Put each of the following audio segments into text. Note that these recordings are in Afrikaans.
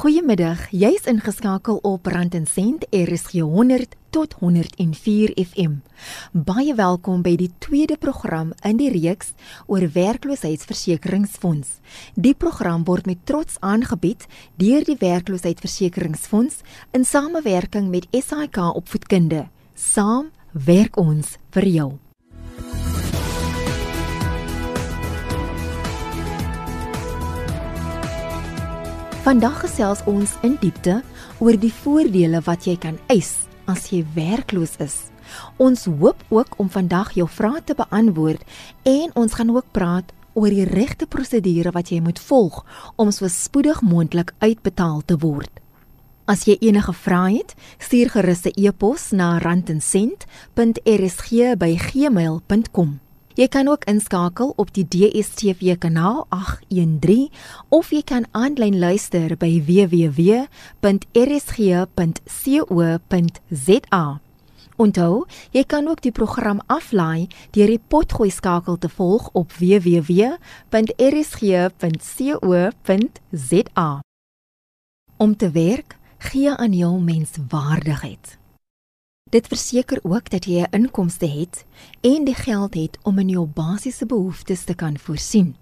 Goeiemiddag. Jy's ingeskakel op Rand en Sent RSG 100 tot 104 FM. Baie welkom by die tweede program in die reeks oor werkloosheidsversekeringsfonds. Die program word met trots aangebied deur die Werkloosheidsversekeringsfonds in samewerking met SAIK Opvoedkunde. Saam werk ons vir jou. Vandag gesels ons in diepte oor die voordele wat jy kan eis as jy werkloos is. Ons hoop ook om vandag jou vrae te beantwoord en ons gaan ook praat oor die regte prosedure wat jy moet volg om so spoedig moontlik uitbetaal te word. As jy enige vrae het, stuur gerus 'n e-pos na randencent.rsg@gmail.com. Jy kan ook inskakel op die DSTV kanaal 813 of jy kan aanlyn luister by www.rsg.co.za. Onthou, jy kan ook die program aflaai deur die potgooi skakel te volg op www.rsg.co.za. Om te werk, gee aan jou menswaardigheid. Dit verseker ook dat jy 'n inkomste het en die geld het om in jou basiese behoeftes te kan voorsien.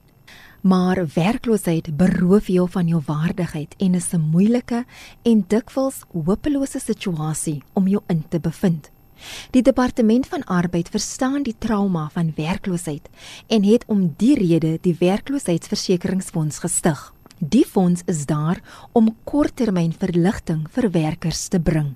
Maar werkloosheid beroof jou van jou waardigheid en is 'n moeilike en dikwels hopelose situasie om jou in te bevind. Die departement van arbeid verstaan die trauma van werkloosheid en het om die rede die werkloosheidsversekeringsfonds gestig. Die fonds is daar om korttermynverligting vir werkers te bring.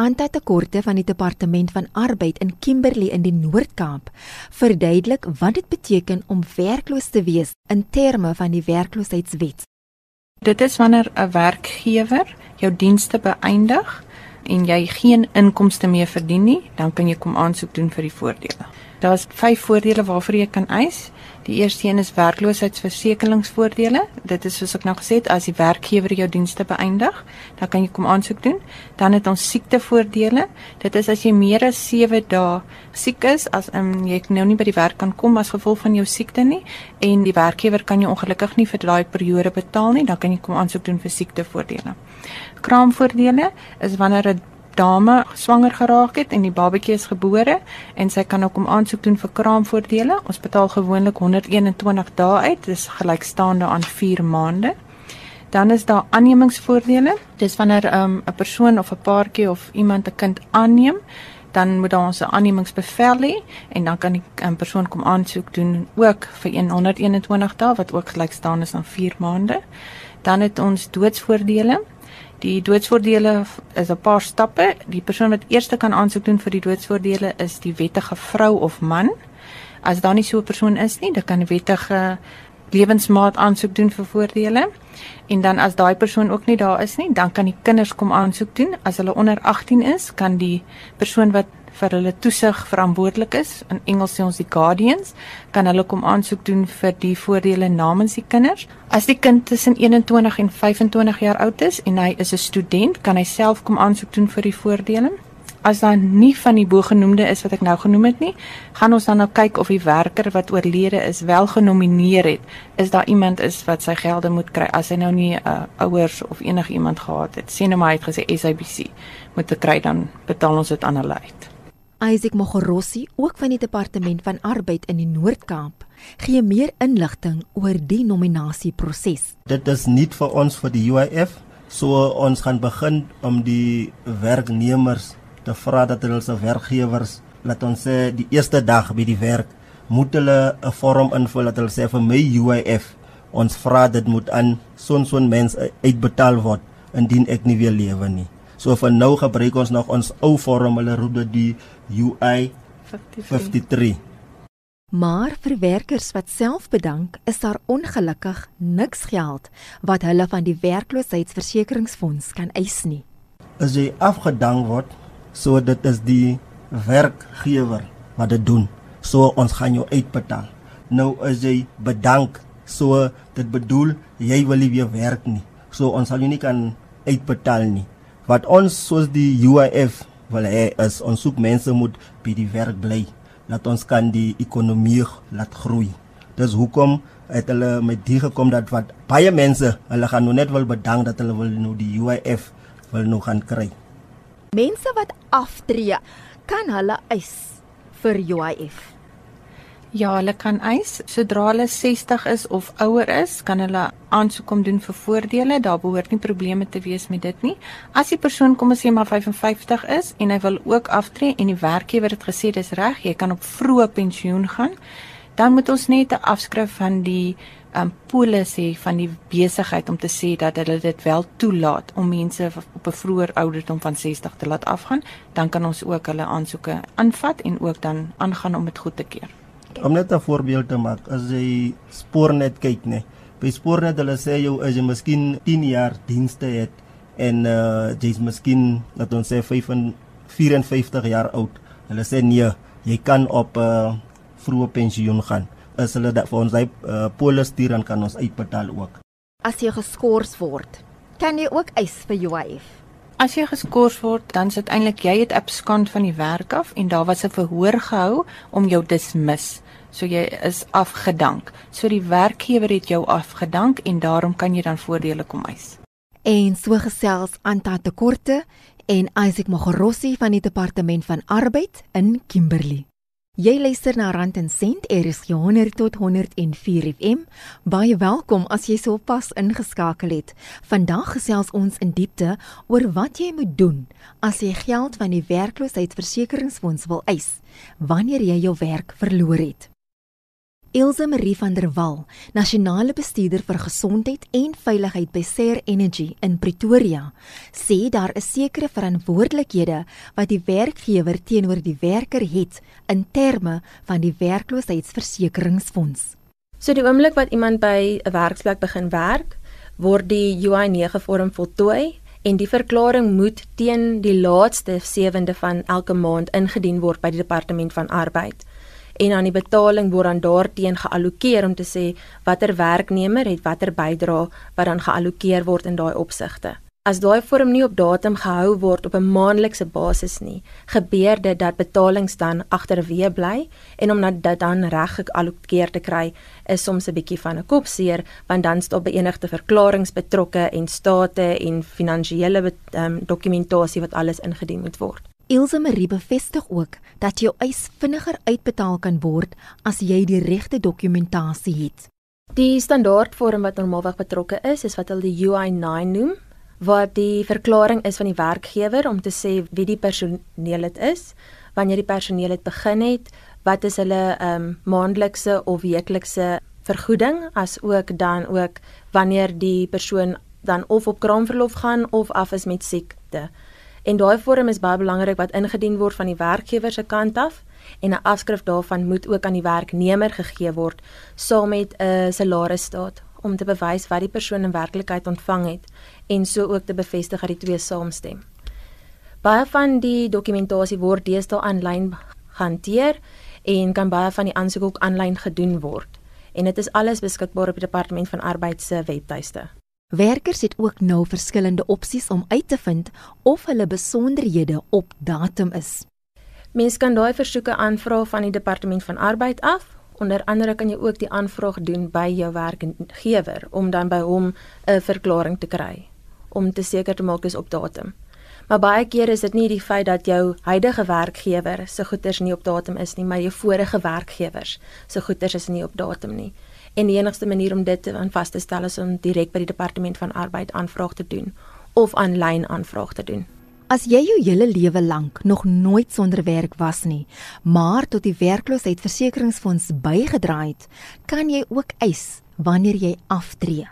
Antitekorte van die departement van arbeid in Kimberley in die Noord-Kaap verduidelik wat dit beteken om werkloos te wees in terme van die werkloosheidswet. Dit is wanneer 'n werkgewer jou dienste beëindig en jy geen inkomste meer verdien nie, dan kan jy kom aansoek doen vir die voordele. Daar's 5 voordele waarvoor jy kan eis. Die eerste een is werkloosheidsversekeringsvoordele. Dit is soos ek nou gesê het, as die werkgewer jou dienste beëindig, dan kan jy kom aansoek doen. Dan het ons siektevoordele. Dit is as jy meer as 7 dae siek is, as um, jy nou nie by die werk kan kom as gevolg van jou siekte nie en die werkgewer kan jou ongelukkig nie vir daai periode betaal nie, dan kan jy kom aansoek doen vir siektevoordele. Kraamvoordele is wanneer 'n dame swanger geraak het en die babatjie is gebore en sy kan ook om aansoek doen vir kraamvoordele. Ons betaal gewoonlik 121 dae uit, dis gelykstaande aan 4 maande. Dan is daar aannemingsvoordele. Dis wanneer 'n um, 'n persoon of 'n paartjie of iemand 'n kind aanneem, dan moet ons 'n aannemingsbevel hê en dan kan die um, persoon kom aansoek doen ook vir 121 dae wat ook gelykstaande is aan 4 maande. Dan het ons doodsvoordele. Die doodsvoordele is 'n paar stappe. Die persoon wat eers kan aansoek doen vir die doodsvoordele is die wettige vrou of man. As daar nie so 'n persoon is nie, dan kan die wettige lewensmaat aansoek doen vir voordele. En dan as daai persoon ook nie daar is nie, dan kan die kinders kom aansoek doen. As hulle onder 18 is, kan die persoon wat vir hulle toesig verantwoordelik is, in Engels sê ons die guardians, kan hulle kom aansoek doen vir die voordele namens die kinders. As die kind tussen 21 en 25 jaar oud is en hy is 'n student, kan hy self kom aansoek doen vir die voordele. As daar nie van die bogenoemde is wat ek nou genoem het nie, gaan ons dan nou kyk of die werker wat oorlede is wel genomineer het. Is daar iemand is wat sy gelde moet kry as hy nou nie 'n uh, ouers of enigiemand gehad het. Sien nou maar hy het gesê SABC moet te kry dan betaal ons dit aan hulle uit. Isaac Mogorossi, ook van die departement van arbeid in die Noord-Kaap, gee meer inligting oor die nominasieproses. Dit is nie vir ons vir die UIF, so ons gaan begin om die werknemers te vra dat hulle se werkgewers laat ons sê die eerste dag by die werk moet hulle 'n vorm invul dat hulle sê vir my UIF ons vra dit moet aan son son mense uitbetaal word indien ek nie weer lewe nie. So vir nou gebruik ons nog ons ou vorm, hulle roep dit die UI 53. 53. Maar vir werkers wat self bedank, is daar ongelukkig niks geld wat hulle van die werkloosheidsversekeringsfonds kan eis nie. As jy afgedank word, so dit is die werkgewer wat dit doen. So ons gaan jou uitbetaal. Nou as jy bedank, so dit bedoel jy wil nie weer werk nie. So ons sal jou nie kan uitbetaal nie wat ons soos die UIF wil hê is ons soek mense moet by die werk bly laat ons kan die ekonomie laat groei Dis hoekom het hulle met die gekom dat wat baie mense, hulle gaan nou net wil bedank dat hulle wil nou die UIF wil nou gaan kry. Mense wat aftree, kan hulle eis vir UIF. Ja, hulle kan eis sodra hulle 60 is of ouer is, kan hulle aansoek kom doen vir voordele. Daar behoort nie probleme te wees met dit nie. As die persoon kom as hy maar 55 is en hy wil ook aftree en die werkgewer het gesê dis reg, jy kan op vroeë pensioen gaan, dan moet ons net 'n afskrif van die um polis hê van die besigheid om te sê dat hulle dit wel toelaat om mense op 'n vroeër ouderdom van 60 te laat afgaan, dan kan ons ook hulle aansoeke aanvat en ook dan aangaan om dit goed te keur. Om net 'n voorbeeld te maak, as jy spoornet kyk, nee. By spoornet hulle sê jou as jy miskien 10 jaar dienste het en uh jy's miskien dat ons sê 54 jaar oud. Hulle sê nee, jy kan op 'n uh, vroeë pensioen gaan. As hulle dat vir ons hy uh, polis stuur dan kan ons uitbetaal ook. As jy geskort word, kan jy ook eis vir UIF. As jy geskort word, dan sit eintlik jy het abskant van die werk af en daar was 'n verhoor gehou om jou dismis. So jy is afgedank. So die werkgewer het jou afgedank en daarom kan jy dan voordele kom eis. En so gesels Anta Tekorte en Isaac Mogorossi van die Departement van Arbeid in Kimberley. Jy luister na Rand en Sent RSG 100 tot 104 FM. Baie welkom as jy so pas ingeskakel het. Vandag gesels ons in diepte oor wat jy moet doen as jy geld van die werkloosheidsversekeringsfonds wil eis wanneer jy jou werk verloor het. Ilse Marie van der Walt, nasionale bestuurder vir gesondheid en veiligheid by Ser Energy in Pretoria, sê daar is sekere verantwoordelikhede wat die werkgewer teenoor die werker het in terme van die werkloosheidsversekeringsfonds. So die oomblik wat iemand by 'n werksplek begin werk, word die UI9 vorm voltooi en die verklaring moet teen die laaste 7de van elke maand ingedien word by die departement van arbeid en aan die betaling word dan daarteen geallokeer om te sê watter werknemer het watter bydrae wat dan geallokeer word in daai opsigte. As daai vorm nie op datum gehou word op 'n maandelikse basis nie, gebeur dit dat betalings dan agterweë bly en om dit dan reg geallokeer te kry is soms 'n bietjie van 'n kopseer want dan staan beëindigde verklaringe betrokke en state en finansiële um, dokumentasie wat alles ingedien moet word. Ilse Marie bevestig ook dat jou eis vinniger uitbetaal kan word as jy die regte dokumentasie het. Die standaardvorm wat normaalweg betrokke is, is wat hulle die UI9 noem, waar die verklaring is van die werkgewer om te sê wie die personeel dit is, wanneer die personeel dit begin het, wat is hulle ehm um, maandelikse of weeklikse vergoeding, as ook dan ook wanneer die persoon dan of op kraamverlof gaan of af is met siekte. En daai vorm is baie belangrik wat ingedien word van die werkgewer se kant af en 'n afskrif daarvan moet ook aan die werknemer gegee word saam met 'n salarisstaat om te bewys wat die persoon in werklikheid ontvang het en so ook te bevestig dat die twee saamstem. Baie van die dokumentasie word deesdae aanlyn gehanteer en kan baie van die aansoeke ook aanlyn gedoen word en dit is alles beskikbaar op die departement van arbeid se webtuiste. Werkers het ook nou verskillende opsies om uit te vind of hulle besonderhede op datum is. Mens kan daai versoeke aanvra van die departement van arbeid af. Onder andere kan jy ook die aanvraag doen by jou werkgewer om dan by hom 'n verklaring te kry om te seker te maak dis op datum. Maar baie kere is dit nie die feit dat jou huidige werkgewer se goederes nie op datum is nie, maar jou vorige werkgewers se goederes is nie op datum nie en die enigste manier om dit aan vas te stel is om direk by die departement van arbeid aanvraag te doen of aanlyn aanvraag te doen. As jy jou hele lewe lank nog nooit sonder werk was nie, maar tot die werkloosheidsversekeringsfonds bygedra het, kan jy ook eis wanneer jy aftree.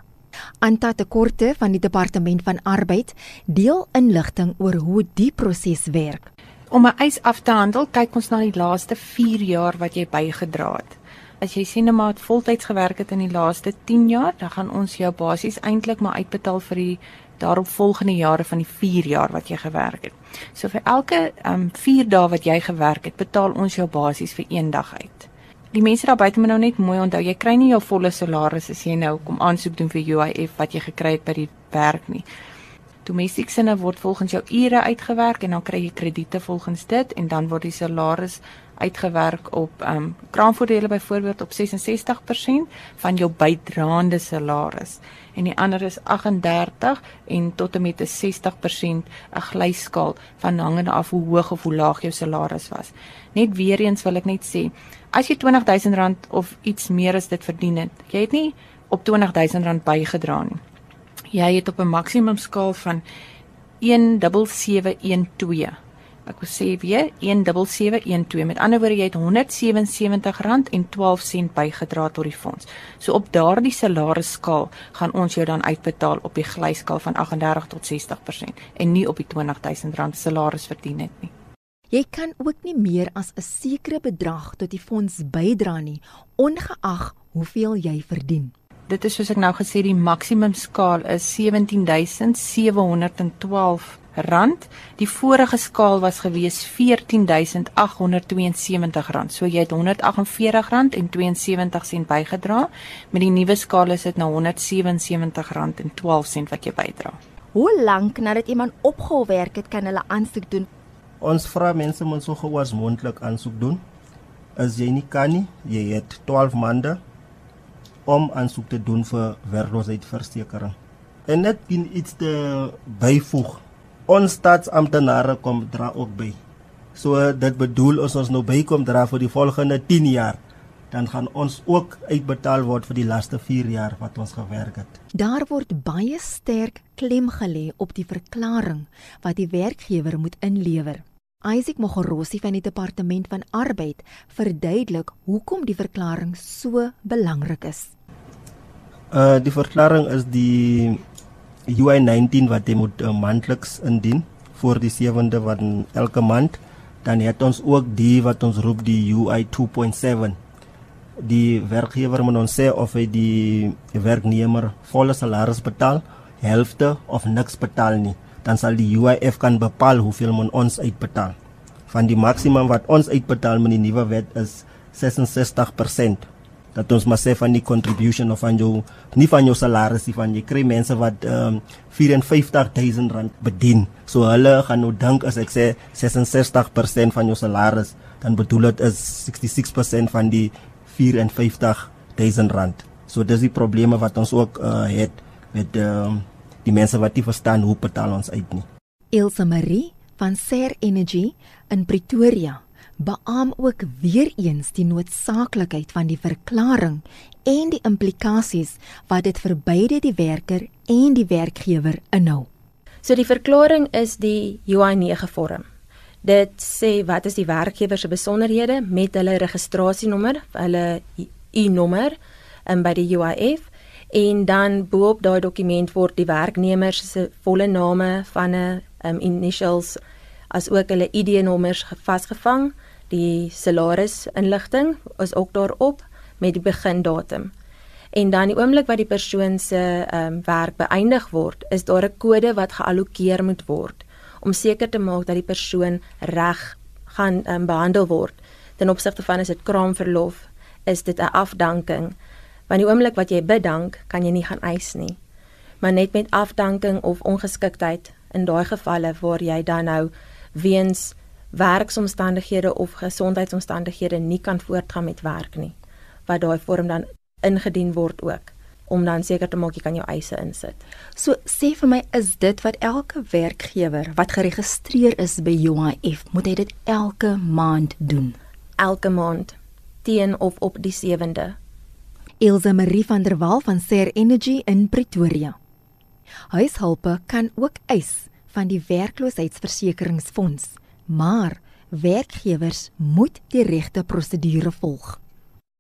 Anta Tekorte van die departement van arbeid deel inligting oor hoe die proses werk. Om 'n eis af te handel, kyk ons na die laaste 4 jaar wat jy bygedra het as jy sien maar het voltyds gewerk het in die laaste 10 jaar, dan gaan ons jou basies eintlik maar uitbetaal vir die daaropvolgende jare van die 4 jaar wat jy gewerk het. So vir elke um 4 dae wat jy gewerk het, betaal ons jou basies vir een dag uit. Die mense daar buite moet nou net mooi onthou, jy kry nie jou volle salaris as jy nou kom aansoek doen vir UIF wat jy gekry het by die werk nie. Domestieksinne word volgens jou ure uitgewerk en dan kry jy krediete volgens dit en dan word die salaris uitgewerk op ehm um, kraamvoordele byvoorbeeld op 66% van jou bydraende salaris en die ander is 38 en tot en met 'n 60% 'n glyskaal van hangende af hoe hoog of hoe laag jou salaris was. Net weer eens wil ek net sê, as jy R20000 of iets meer as dit verdien het, jy het nie op R20000 bygedra nie. Jy het op 'n maksimum skaal van 17712 Ek wil sê weer 17712. Met ander woorde jy het R177.12 bygedra tot die fonds. So op daardie salarisskaal gaan ons jou dan uitbetaal op die glyskaal van 38 tot 60% en nie op die R20000 salaris verdien het nie. Jy kan ook nie meer as 'n sekere bedrag tot die fonds bydra nie, ongeag hoeveel jy verdien. Dit is soos ek nou gesê die maksimum skaal is 17712 rand. Die vorige skaal was gewees R14872. So jy het R148 bygedra. Met die nuwe skaal is dit nou R177.12 wat jy bydra. Hoe lank nadat iemand opgehou werk het, kan hulle aansoek doen? Ons vra mense om so gou as moontlik aansoek doen. As jy nie kan nie, jy het 12 maande om aansoek te doen vir werkloosheidsversekering. En net iets te byvoeg ons staatsamptenare kom dra ook by. So dit bedoel as ons nou bykom dra vir die volgende 10 jaar, dan gaan ons ook uitbetaal word vir die laaste 4 jaar wat ons gewerk het. Daar word baie sterk klem gelê op die verklaring wat die werkgewer moet inlewer. Isaac Mogorosi van die departement van arbeid verduidelik hoekom die verklaring so belangrik is. Uh die verklaring is die UI 19 wat jy moet uh, maandeliks indien voor die 7de van elke maand. Dan het ons ook die wat ons roep die UI 2.7 die werkgewer moet ons sê of hy die werknemer volle salaris betaal helfte of niks betaal nie. Dan sal die UIF kan bepaal hoeveel moet ons uitbetaal. Van die maksimum wat ons uitbetaal met die nuwe wet is 66% dat ons maar sê van die contribution of van jou nie van jou salaris nie van jy kry mense wat ehm um, 54000 rand bedien. So hulle gaan nou dink as ek sê 66% van jou salaris, dan bedoel dit is 66% van die 54000 rand. So dis die probleme wat ons ook uh, het met ehm um, die mense wat nie verstaan hoe betaal ons uit nie. Elsa Marie van Ser Energy in Pretoria beam ook weer eens die noodsaaklikheid van die verklaring en die implikasies wat dit vir beide die werker en die werkgewer inhou. So die verklaring is die UI9 vorm. Dit sê wat is die werkgewer se besonderhede met hulle registrasienommer, hulle U-nommer in by die UIF en dan bo-op daai dokument word die werknemer se volle name van 'n um, initials as ook hulle ID-nommers vasgevang die salaris inligting is ook daarop met die begindatum. En dan die oomblik wat die persoon se ehm um, werk beëindig word, is daar 'n kode wat geallokeer moet word om seker te maak dat die persoon reg gaan um, behandel word. Ten opsigte van as dit kraamverlof, is dit 'n afdanking. Want die oomblik wat jy bedank, kan jy nie gaan eis nie. Maar net met afdanking of ongeskiktheid in daai gevalle waar jy dan nou weens werksomstandighede of gesondheidsomstandighede nie kan voortgaan met werk nie wat daai vorm dan ingedien word ook om dan seker te maak jy kan jou eise insit. So sê vir my is dit wat elke werkgewer wat geregistreer is by UIF moet hy dit elke maand doen. Elke maand teen of op die 7de. Ilse Marie van der Walt van Ser Energy in Pretoria. Huishulpe kan ook eis van die werkloosheidsversekeringsfonds maar werkgewers moet die regte prosedure volg.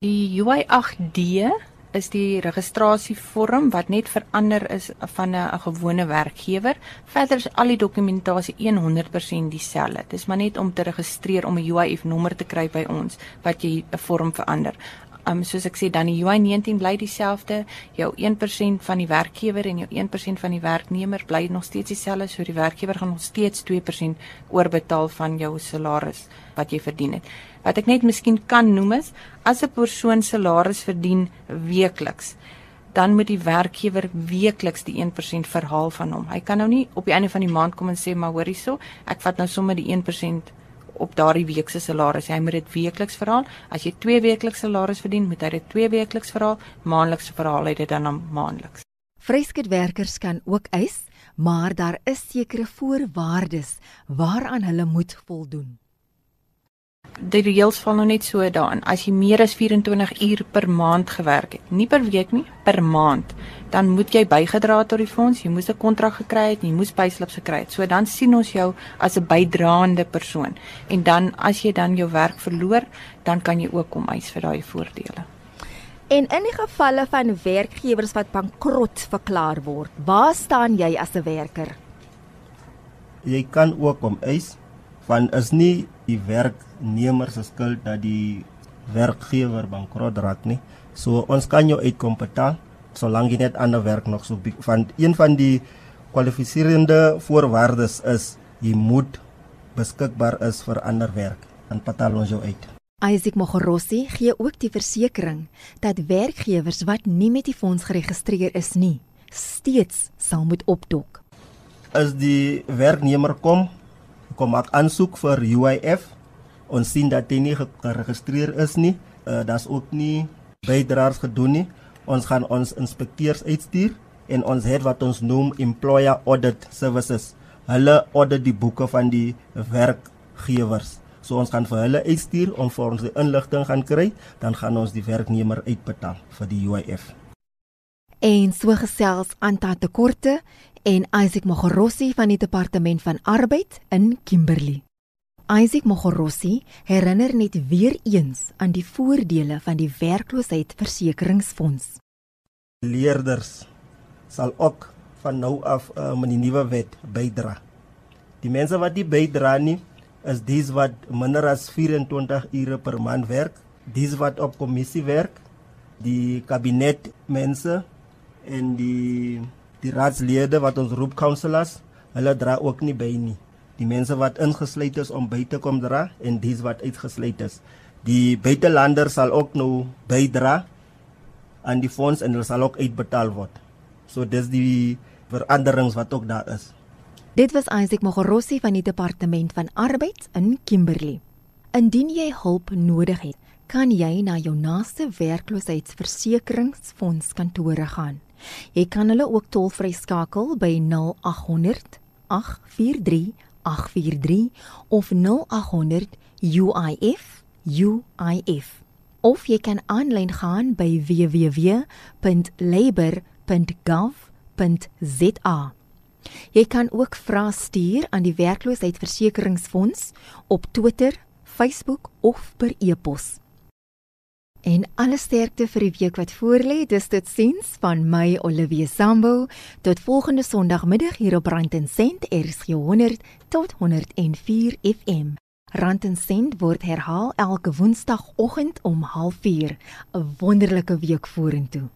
Die UI8D is die registrasievorm wat net verander is van 'n gewone werkgewer. Verder is al die dokumentasie 100% dieselfde. Dit is maar net om te registreer om 'n UIF nommer te kry by ons wat jy 'n vorm verander um, soos ek sê dan die UI19 bly dieselfde. Jou 1% van die werkgewer en jou 1% van die werknemer bly nog steeds dieselfde. So die werkgewer gaan nog steeds 2% oorbetaal van jou salaris wat jy verdien het. Wat ek net miskien kan noem is as 'n persoon salaris verdien weekliks dan moet die werkgewer weekliks die 1% verhaal van hom. Hy kan nou nie op die einde van die maand kom en sê maar hoor hierso, ek vat nou sommer die 1% op daardie week se salaris. Hy moet dit weekliks verhaal. As jy 2 weekliks salaris verdien, moet hy dit 2 weekliks verhaal. Maandeliks verhaal hy dit dan aan maandeliks. Vryskutwerkers kan ook eis, maar daar is sekere voorwaardes waaraan hulle moet voldoen. Die reëls val nou net so daarin. As jy meer as 24 uur per maand gewerk het, nie per week nie, per maand, dan moet jy bygedra tot die fonds. Jy moes 'n kontrak gekry het, jy moes payslips gekry het. So dan sien ons jou as 'n bydraende persoon. En dan as jy dan jou werk verloor, dan kan jy ook kom eis vir daai voordele. En in die gevalle van werkgewers wat bankrot verklaar word, waar staan jy as 'n werker? Jy kan ook om eis van is nie die werknemer se skuld dat die werkgewer bankrot raak nie. So ons kan jou uitkom betaal solank jy net ander werk nog so van een van die kwalifiserende voorwaardes is jy moet beskikbaar is vir ander werk en betaal ons jou uit. Isaac Mogorossi gee ook die versekering dat werkgewers wat nie met die fonds geregistreer is nie, steeds sal moet opdok. As die werknemer kom, kom maak aansoek vir UIF, ons sien dat hy nie geregistreer is nie, uh, daar's ook nie bydraers gedoen nie. Ons gaan ons inspekteurs uitstuur en ons het wat ons noem employer audit services. Hulle audit die boeke van die werkgewers. So ons gaan vir hulle uitstuur om vir ons die inligting gaan kry, dan gaan ons die werknemer uitbetaal vir die UIF. En so gesels Anta Tekorte en Isaac Mogorossi van die Departement van Arbeid in Kimberley. Isaac Mogorossi herinner net weer eens aan die voordele van die werkloosheidsversekeringsfonds. Leerders sal ook van nou af um, in die nuwe wet bydra. Die mense wat nie bydra nie, is dis wat minder as 24 ure per maand werk, dis wat op kommissie werk, die kabinet mense en die die raadslede wat ons roep councillors, hulle dra ook nie by nie. Die mense wat ingesluit is om by te kom dra en dis wat uitgesluit is. Die buitelanders sal ook nou bydra aan die fonds en hulle sal ook uitbetaal word. So dis die veranderings wat ook daar is. Dit was Isaac Mogorossi van die Departement van Arbeid in Kimberley. Indien jy hulp nodig het, kan jy na jou naaste werkloosheidsversekeringsfonds kantore gaan. Jy kan hulle ook tolvry skakel by 0800 843 843 of 0800 UIF UIF. Of jy kan aanlyn gaan by www.labor.gov.za. Jy kan ook vrae stuur aan die werkloosheidsversekeringsfonds op Twitter, Facebook of per e-pos. En alle sterkte vir die week wat voorlê. Dis dit sins van my Olivia Sambo. Tot volgende Sondagmiddag hier op Rand en Sent RSG 100 tot 104 FM. Rand en Sent word herhaal elke Woensdagoggend om 04:30. 'n Wonderlike week vorentoe.